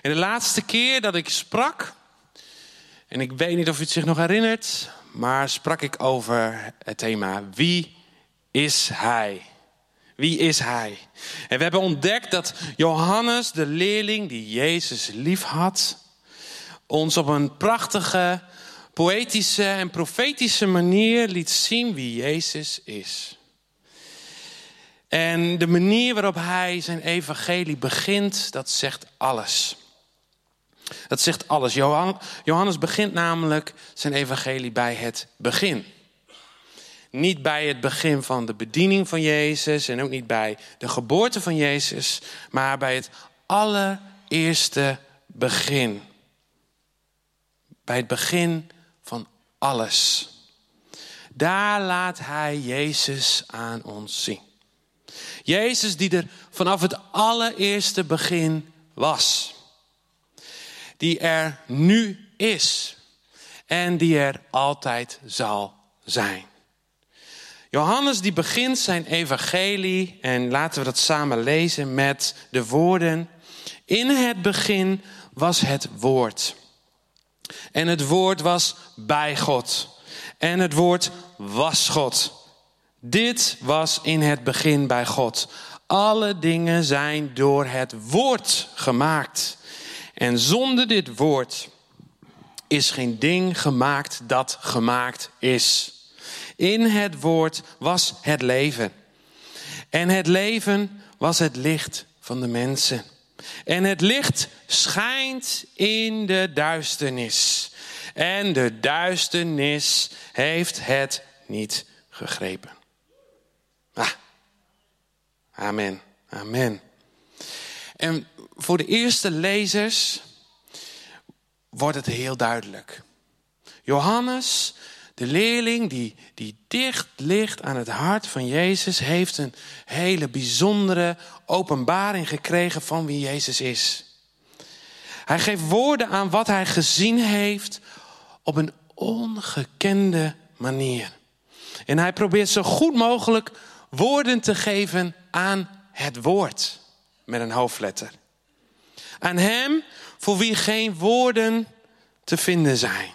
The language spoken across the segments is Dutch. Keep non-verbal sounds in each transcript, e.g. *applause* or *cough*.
En de laatste keer dat ik sprak, en ik weet niet of u het zich nog herinnert, maar sprak ik over het thema Wie is Hij? Wie is Hij? En we hebben ontdekt dat Johannes, de leerling die Jezus lief had, ons op een prachtige, poëtische en profetische manier liet zien wie Jezus is. En de manier waarop hij zijn evangelie begint, dat zegt alles. Dat zegt alles. Johannes begint namelijk zijn evangelie bij het begin. Niet bij het begin van de bediening van Jezus en ook niet bij de geboorte van Jezus, maar bij het allereerste begin. Bij het begin van alles. Daar laat hij Jezus aan ons zien. Jezus die er vanaf het allereerste begin was. Die er nu is en die er altijd zal zijn. Johannes die begint zijn evangelie en laten we dat samen lezen met de woorden. In het begin was het woord. En het woord was bij God. En het woord was God. Dit was in het begin bij God. Alle dingen zijn door het woord gemaakt. En zonder dit woord is geen ding gemaakt dat gemaakt is. In het woord was het leven. En het leven was het licht van de mensen. En het licht schijnt in de duisternis. En de duisternis heeft het niet gegrepen. Ah. Amen. Amen. En voor de eerste lezers wordt het heel duidelijk. Johannes de leerling die, die dicht ligt aan het hart van Jezus, heeft een hele bijzondere openbaring gekregen van wie Jezus is. Hij geeft woorden aan wat hij gezien heeft op een ongekende manier. En hij probeert zo goed mogelijk woorden te geven aan het woord met een hoofdletter. Aan hem voor wie geen woorden te vinden zijn.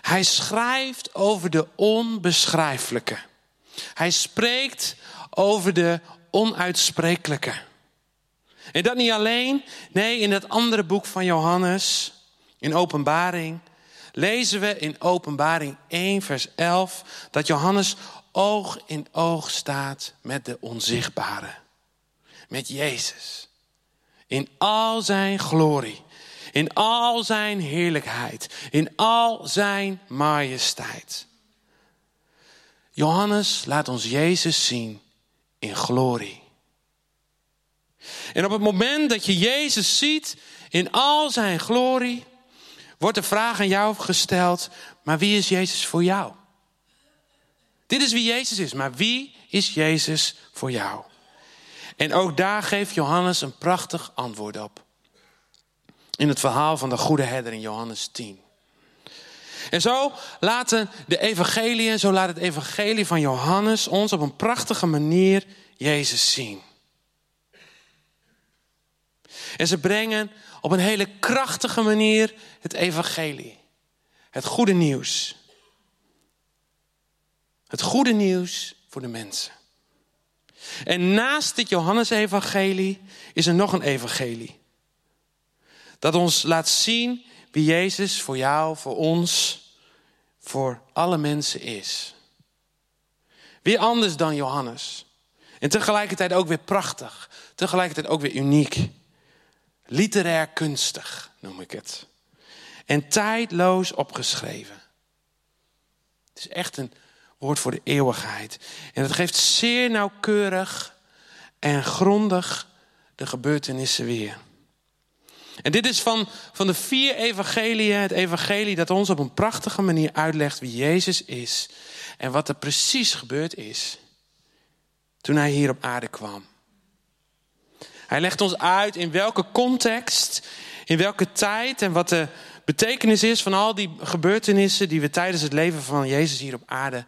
Hij schrijft over de onbeschrijfelijke. Hij spreekt over de onuitsprekelijke. En dat niet alleen. Nee, in het andere boek van Johannes, in Openbaring, lezen we in Openbaring 1, vers 11, dat Johannes oog in oog staat met de onzichtbare. Met Jezus. In al zijn glorie. In al zijn heerlijkheid. In al zijn majesteit. Johannes laat ons Jezus zien in glorie. En op het moment dat je Jezus ziet in al zijn glorie, wordt de vraag aan jou gesteld: maar wie is Jezus voor jou? Dit is wie Jezus is, maar wie is Jezus voor jou? En ook daar geeft Johannes een prachtig antwoord op in het verhaal van de goede herder in Johannes 10. En zo laten de evangeliën, zo laat het evangelie van Johannes ons op een prachtige manier Jezus zien. En ze brengen op een hele krachtige manier het evangelie. Het goede nieuws. Het goede nieuws voor de mensen. En naast dit Johannes-evangelie is er nog een evangelie. Dat ons laat zien wie Jezus voor jou, voor ons, voor alle mensen is. Wie anders dan Johannes. En tegelijkertijd ook weer prachtig. Tegelijkertijd ook weer uniek. Literair kunstig noem ik het. En tijdloos opgeschreven. Het is echt een woord voor de eeuwigheid. En het geeft zeer nauwkeurig en grondig de gebeurtenissen weer. En dit is van, van de vier evangeliën het evangelie dat ons op een prachtige manier uitlegt wie Jezus is. En wat er precies gebeurd is toen hij hier op aarde kwam. Hij legt ons uit in welke context, in welke tijd en wat de betekenis is van al die gebeurtenissen die we tijdens het leven van Jezus hier op aarde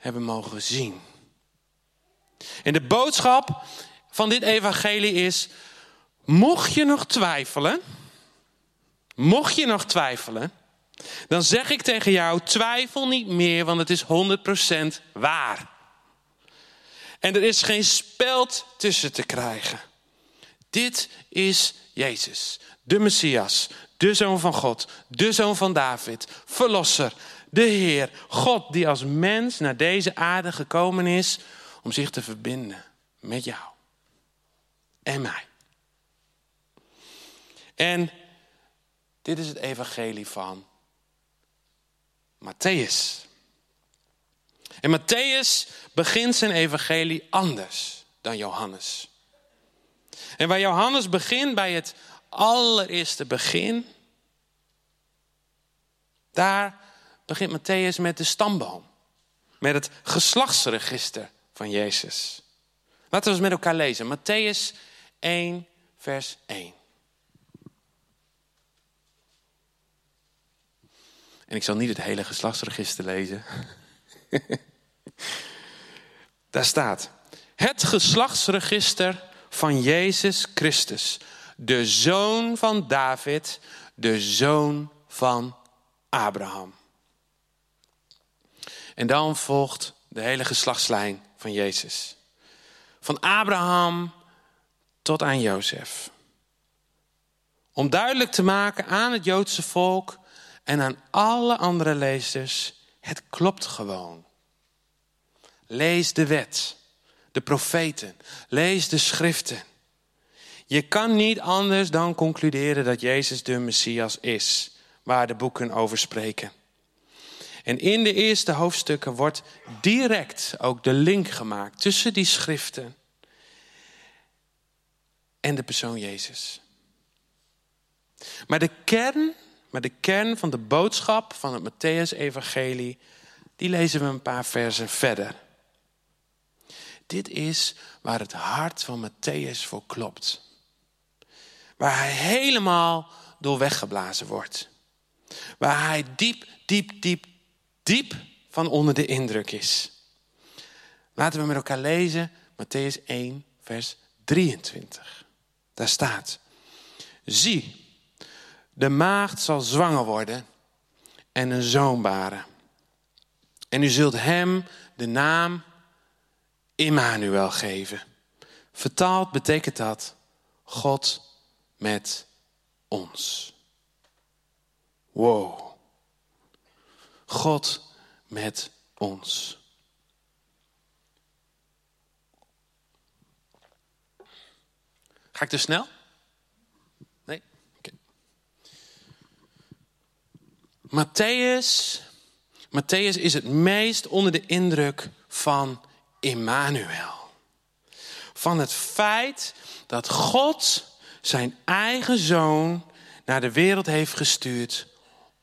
hebben mogen zien. En de boodschap van dit evangelie is mocht je nog twijfelen, mocht je nog twijfelen, dan zeg ik tegen jou: twijfel niet meer, want het is 100% waar. En er is geen speld tussen te krijgen. Dit is Jezus, de Messias, de Zoon van God, de Zoon van David, Verlosser, de Heer, God die als mens naar deze aarde gekomen is om zich te verbinden met jou en mij. En dit is het evangelie van Matthäus. En Matthäus begint zijn evangelie anders dan Johannes. En waar Johannes begint bij het allereerste begin, daar begint Matthäus met de stamboom. Met het geslachtsregister van Jezus. Laten we eens met elkaar lezen. Matthäus 1, vers 1. En ik zal niet het hele geslachtsregister lezen. *laughs* Daar staat: Het geslachtsregister van Jezus Christus, de zoon van David, de zoon van Abraham. En dan volgt de hele geslachtslijn van Jezus. Van Abraham tot aan Jozef. Om duidelijk te maken aan het Joodse volk en aan alle andere lezers, het klopt gewoon. Lees de wet, de profeten, lees de schriften. Je kan niet anders dan concluderen dat Jezus de Messias is, waar de boeken over spreken. En in de eerste hoofdstukken wordt direct ook de link gemaakt tussen die schriften en de persoon Jezus. Maar de kern, maar de kern van de boodschap van het Matthäus-evangelie, die lezen we een paar versen verder. Dit is waar het hart van Matthäus voor klopt. Waar hij helemaal door weggeblazen wordt. Waar hij diep, diep, diep, diep van onder de indruk is. Laten we met elkaar lezen Matthäus 1, vers 23. Daar staat: Zie, de maagd zal zwanger worden en een zoon baren. En u zult hem de naam Immanuel geven. Vertaald betekent dat God met ons. Wow. God met ons. Ga ik te snel? Nee? Oké. Matthäus, Matthäus is het meest onder de indruk van Immanuel. Van het feit dat God zijn eigen zoon naar de wereld heeft gestuurd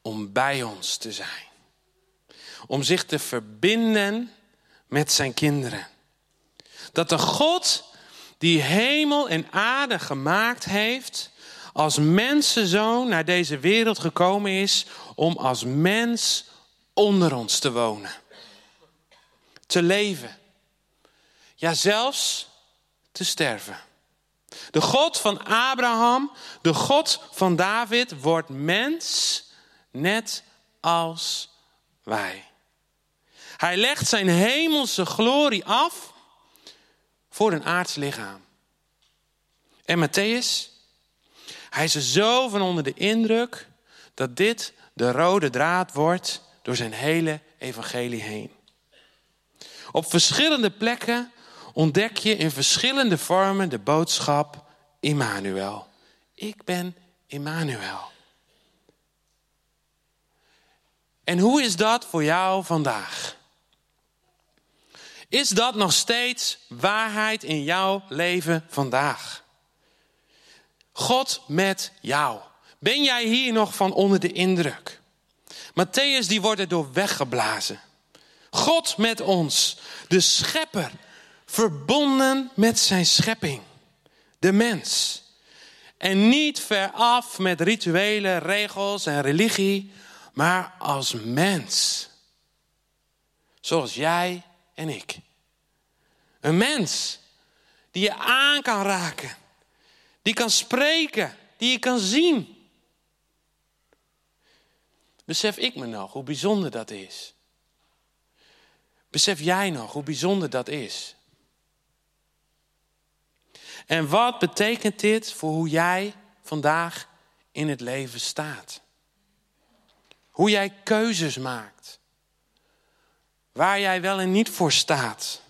om bij ons te zijn. Om zich te verbinden met zijn kinderen. Dat de God die hemel en aarde gemaakt heeft, als mensenzoon naar deze wereld gekomen is om als mens onder ons te wonen. Te leven ja, zelfs te sterven. De God van Abraham, de God van David, wordt mens net als wij. Hij legt zijn hemelse glorie af voor een aards lichaam. En Matthäus, hij is er zo van onder de indruk dat dit de rode draad wordt door zijn hele evangelie heen. Op verschillende plekken ontdek je in verschillende vormen de boodschap Immanuel. Ik ben Immanuel. En hoe is dat voor jou vandaag? Is dat nog steeds waarheid in jouw leven vandaag? God met jou. Ben jij hier nog van onder de indruk? Matthäus die wordt er door weggeblazen. God met ons, de schepper verbonden met zijn schepping, de mens. En niet veraf met rituelen, regels en religie, maar als mens. Zoals jij en ik. Een mens die je aan kan raken, die kan spreken, die je kan zien. Besef ik me nog hoe bijzonder dat is? Besef jij nog hoe bijzonder dat is? En wat betekent dit voor hoe jij vandaag in het leven staat? Hoe jij keuzes maakt. Waar jij wel en niet voor staat.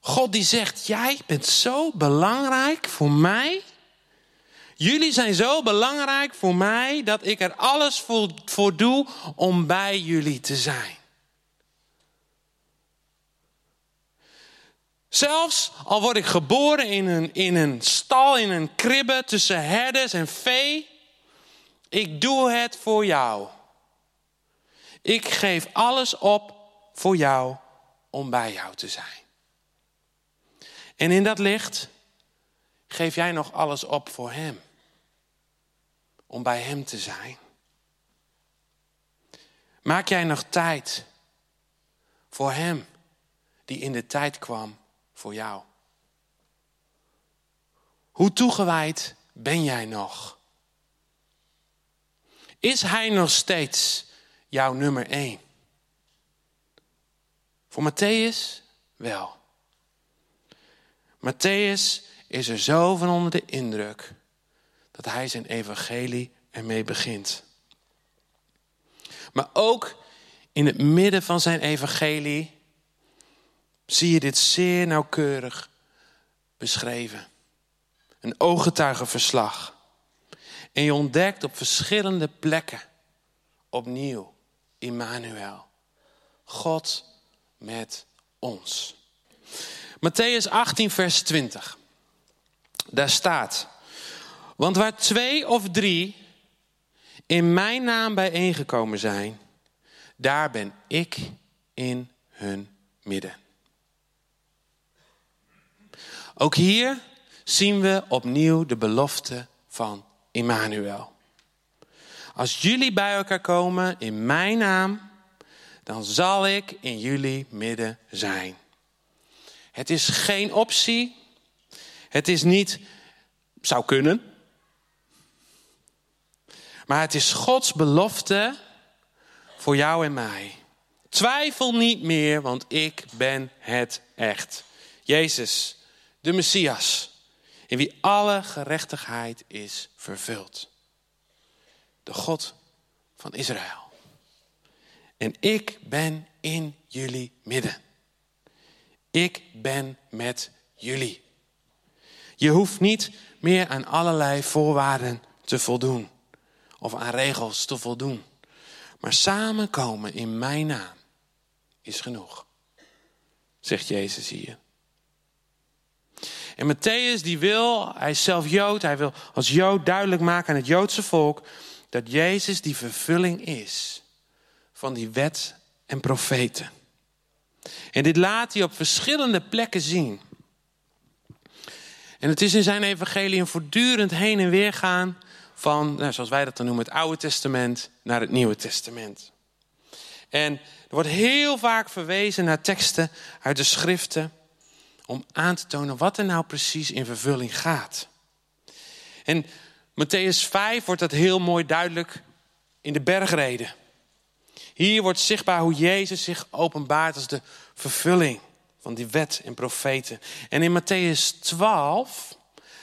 God die zegt, jij bent zo belangrijk voor mij. Jullie zijn zo belangrijk voor mij dat ik er alles voor, voor doe om bij jullie te zijn. Zelfs al word ik geboren in een, in een stal, in een kribbe tussen herders en vee. Ik doe het voor jou. Ik geef alles op voor jou om bij jou te zijn. En in dat licht geef jij nog alles op voor Hem. Om bij Hem te zijn. Maak jij nog tijd voor Hem die in de tijd kwam voor jou? Hoe toegewijd ben jij nog? Is Hij nog steeds jouw nummer één? Voor Matthäus wel. Matthäus is er zo van onder de indruk dat hij zijn evangelie ermee begint. Maar ook in het midden van zijn evangelie zie je dit zeer nauwkeurig beschreven. Een ooggetuigenverslag. En je ontdekt op verschillende plekken opnieuw Immanuel. God met ons. Matthäus 18, vers 20. Daar staat: Want waar twee of drie in mijn naam bijeengekomen zijn, daar ben ik in hun midden. Ook hier zien we opnieuw de belofte van Immanuel. Als jullie bij elkaar komen in mijn naam, dan zal ik in jullie midden zijn. Het is geen optie. Het is niet, zou kunnen. Maar het is Gods belofte voor jou en mij. Twijfel niet meer, want ik ben het echt. Jezus, de Messias, in wie alle gerechtigheid is vervuld. De God van Israël. En ik ben in jullie midden. Ik ben met jullie. Je hoeft niet meer aan allerlei voorwaarden te voldoen of aan regels te voldoen. Maar samenkomen in mijn naam is genoeg, zegt Jezus hier. En Matthäus die wil, hij is zelf Jood, hij wil als Jood duidelijk maken aan het Joodse volk dat Jezus die vervulling is van die wet en profeten. En dit laat hij op verschillende plekken zien. En het is in zijn evangelie een voortdurend heen en weer gaan van, nou, zoals wij dat dan noemen, het Oude Testament naar het Nieuwe Testament. En er wordt heel vaak verwezen naar teksten uit de schriften om aan te tonen wat er nou precies in vervulling gaat. En Matthäus 5 wordt dat heel mooi duidelijk in de bergreden. Hier wordt zichtbaar hoe Jezus zich openbaart als de vervulling van die wet en profeten. En in Matthäus 12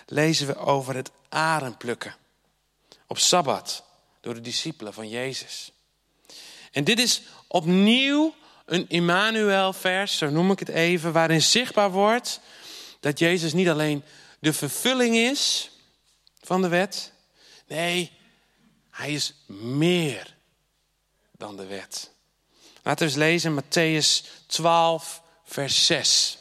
lezen we over het arenplukken op Sabbat door de discipelen van Jezus. En dit is opnieuw een Immanuel-vers, zo noem ik het even, waarin zichtbaar wordt dat Jezus niet alleen de vervulling is van de wet, nee, hij is meer dan de wet. Laten we eens lezen Matthäus 12, vers 6.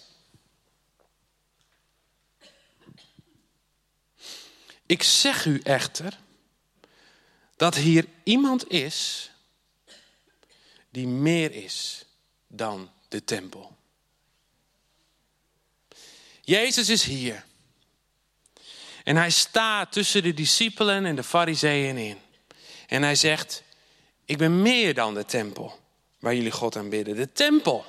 Ik zeg u echter dat hier iemand is die meer is dan de tempel. Jezus is hier. En hij staat tussen de discipelen en de fariseeën in. En hij zegt, ik ben meer dan de tempel waar jullie God aanbidden. De tempel.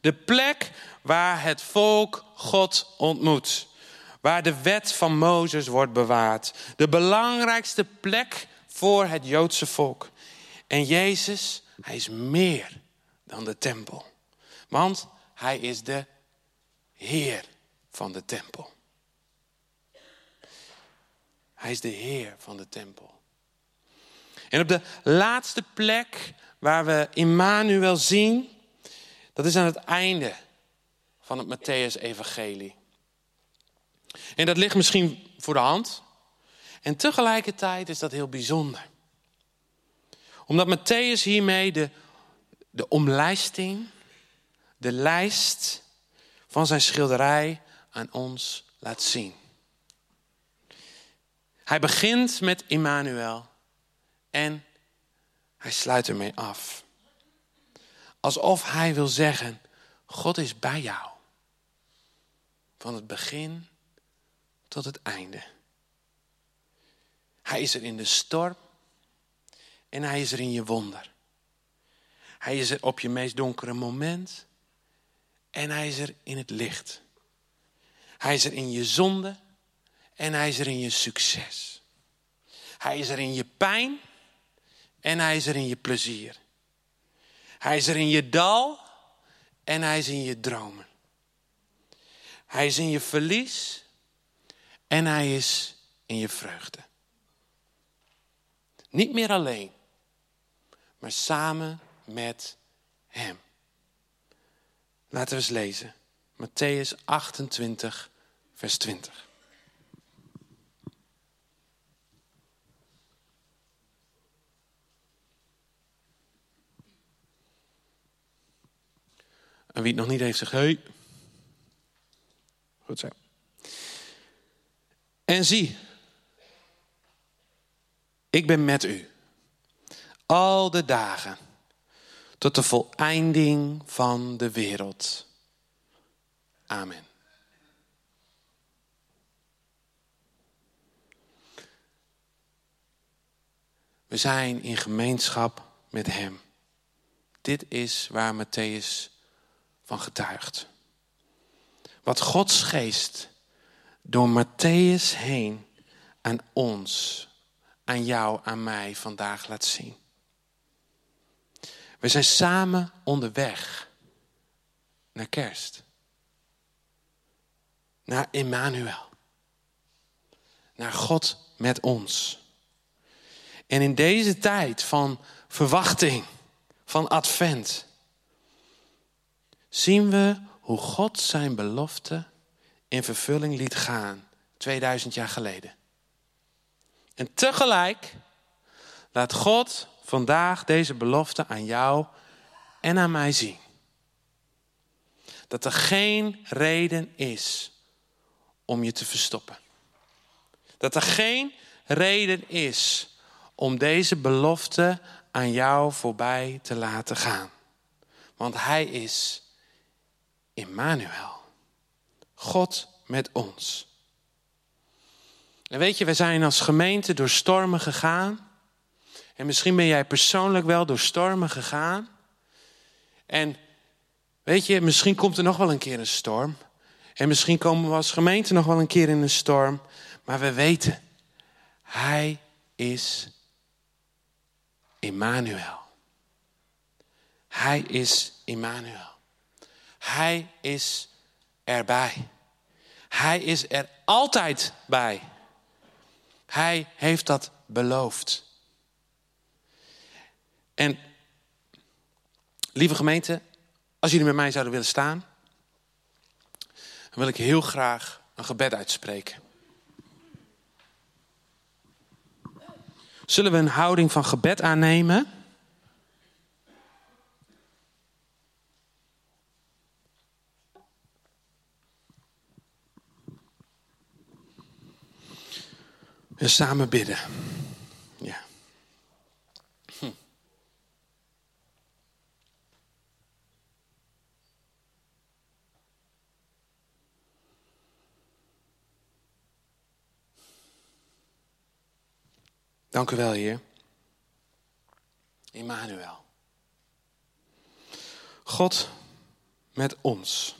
De plek waar het volk God ontmoet. waar de wet van Mozes wordt bewaard. De belangrijkste plek voor het Joodse volk. En Jezus, hij is meer dan de tempel. Want hij is de Heer van de tempel. Hij is de Heer van de tempel. En op de laatste plek waar we Immanuel zien, dat is aan het einde van het Matthäus-evangelie. En dat ligt misschien voor de hand. En tegelijkertijd is dat heel bijzonder. Omdat Matthäus hiermee de, de omlijsting, de lijst van zijn schilderij aan ons laat zien. Hij begint met Immanuel en hij sluit ermee af. Alsof hij wil zeggen, God is bij jou. Van het begin tot het einde. Hij is er in de storm en hij is er in je wonder. Hij is er op je meest donkere moment en hij is er in het licht. Hij is er in je zonde en hij is er in je succes. Hij is er in je pijn en hij is er in je plezier. Hij is er in je dal en hij is in je dromen. Hij is in je verlies en hij is in je vreugde. Niet meer alleen, maar samen met hem. Laten we eens lezen. Matthäus 28, vers 20. En wie het nog niet heeft, zegt hey. Goed zo. En zie, ik ben met u. Al de dagen tot de voleinding van de wereld. Amen. We zijn in gemeenschap met Hem. Dit is waar Matthäus van getuigt. Wat Gods geest door Matthäus heen aan ons, aan jou, aan mij vandaag laat zien. We zijn samen onderweg naar kerst. Naar Emmanuel. Naar God met ons. En in deze tijd van verwachting, van advent, zien we hoe God zijn belofte in vervulling liet gaan 2000 jaar geleden. En tegelijk laat God vandaag deze belofte aan jou en aan mij zien. Dat er geen reden is om je te verstoppen. Dat er geen reden is om deze belofte aan jou voorbij te laten gaan. Want Hij is Immanuel. God met ons. En weet je, we zijn als gemeente door stormen gegaan. En misschien ben jij persoonlijk wel door stormen gegaan. En weet je, misschien komt er nog wel een keer een storm. En misschien komen we als gemeente nog wel een keer in een storm. Maar we weten, Hij is Immanuel. Hij is Immanuel. Hij is erbij. Hij is er altijd bij. Hij heeft dat beloofd. En lieve gemeente, als jullie met mij zouden willen staan, dan wil ik heel graag een gebed uitspreken. Zullen we een houding van gebed aannemen? En samen bidden. Ja. Hm. Dank u wel, Heer. Immanuel. God met ons.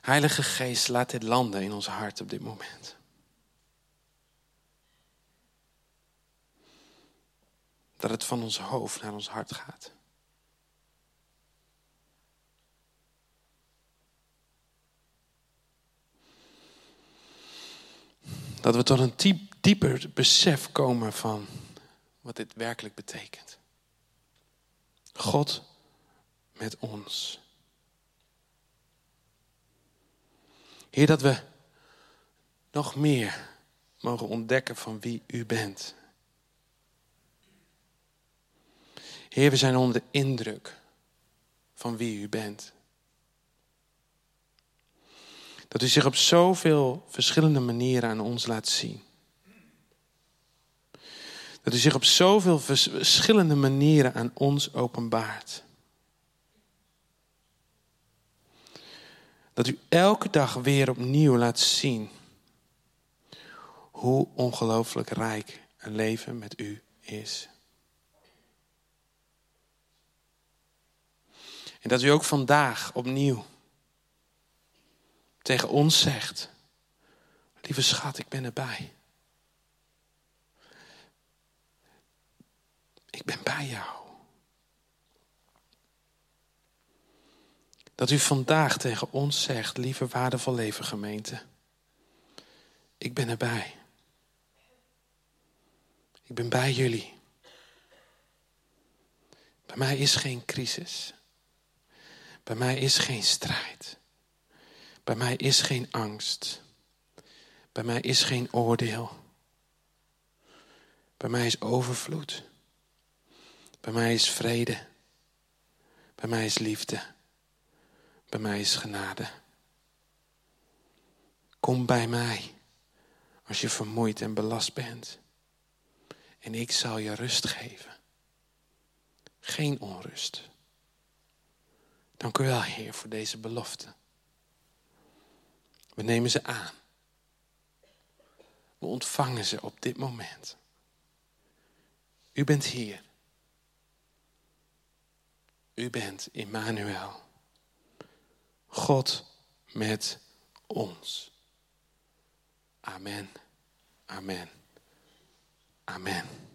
Heilige Geest, laat dit landen in ons hart op dit moment. Dat het van ons hoofd naar ons hart gaat. Dat we tot een diep, dieper besef komen van wat dit werkelijk betekent. God met ons. Heer, dat we nog meer mogen ontdekken van wie u bent. Heer, we zijn onder de indruk van wie u bent. Dat u zich op zoveel verschillende manieren aan ons laat zien. Dat u zich op zoveel verschillende manieren aan ons openbaart. Dat u elke dag weer opnieuw laat zien hoe ongelooflijk rijk een leven met u is. En dat u ook vandaag opnieuw tegen ons zegt: Lieve schat, ik ben erbij. Ik ben bij jou. Dat u vandaag tegen ons zegt, lieve waardevol leven gemeente. Ik ben erbij. Ik ben bij jullie. Bij mij is geen crisis. Bij mij is geen strijd. Bij mij is geen angst. Bij mij is geen oordeel. Bij mij is overvloed. Bij mij is vrede. Bij mij is liefde. Bij mij is genade. Kom bij mij als je vermoeid en belast bent. En ik zal je rust geven. Geen onrust. Dank u wel, Heer, voor deze belofte. We nemen ze aan. We ontvangen ze op dit moment. U bent hier. U bent Immanuel. God met ons. Amen. Amen. Amen.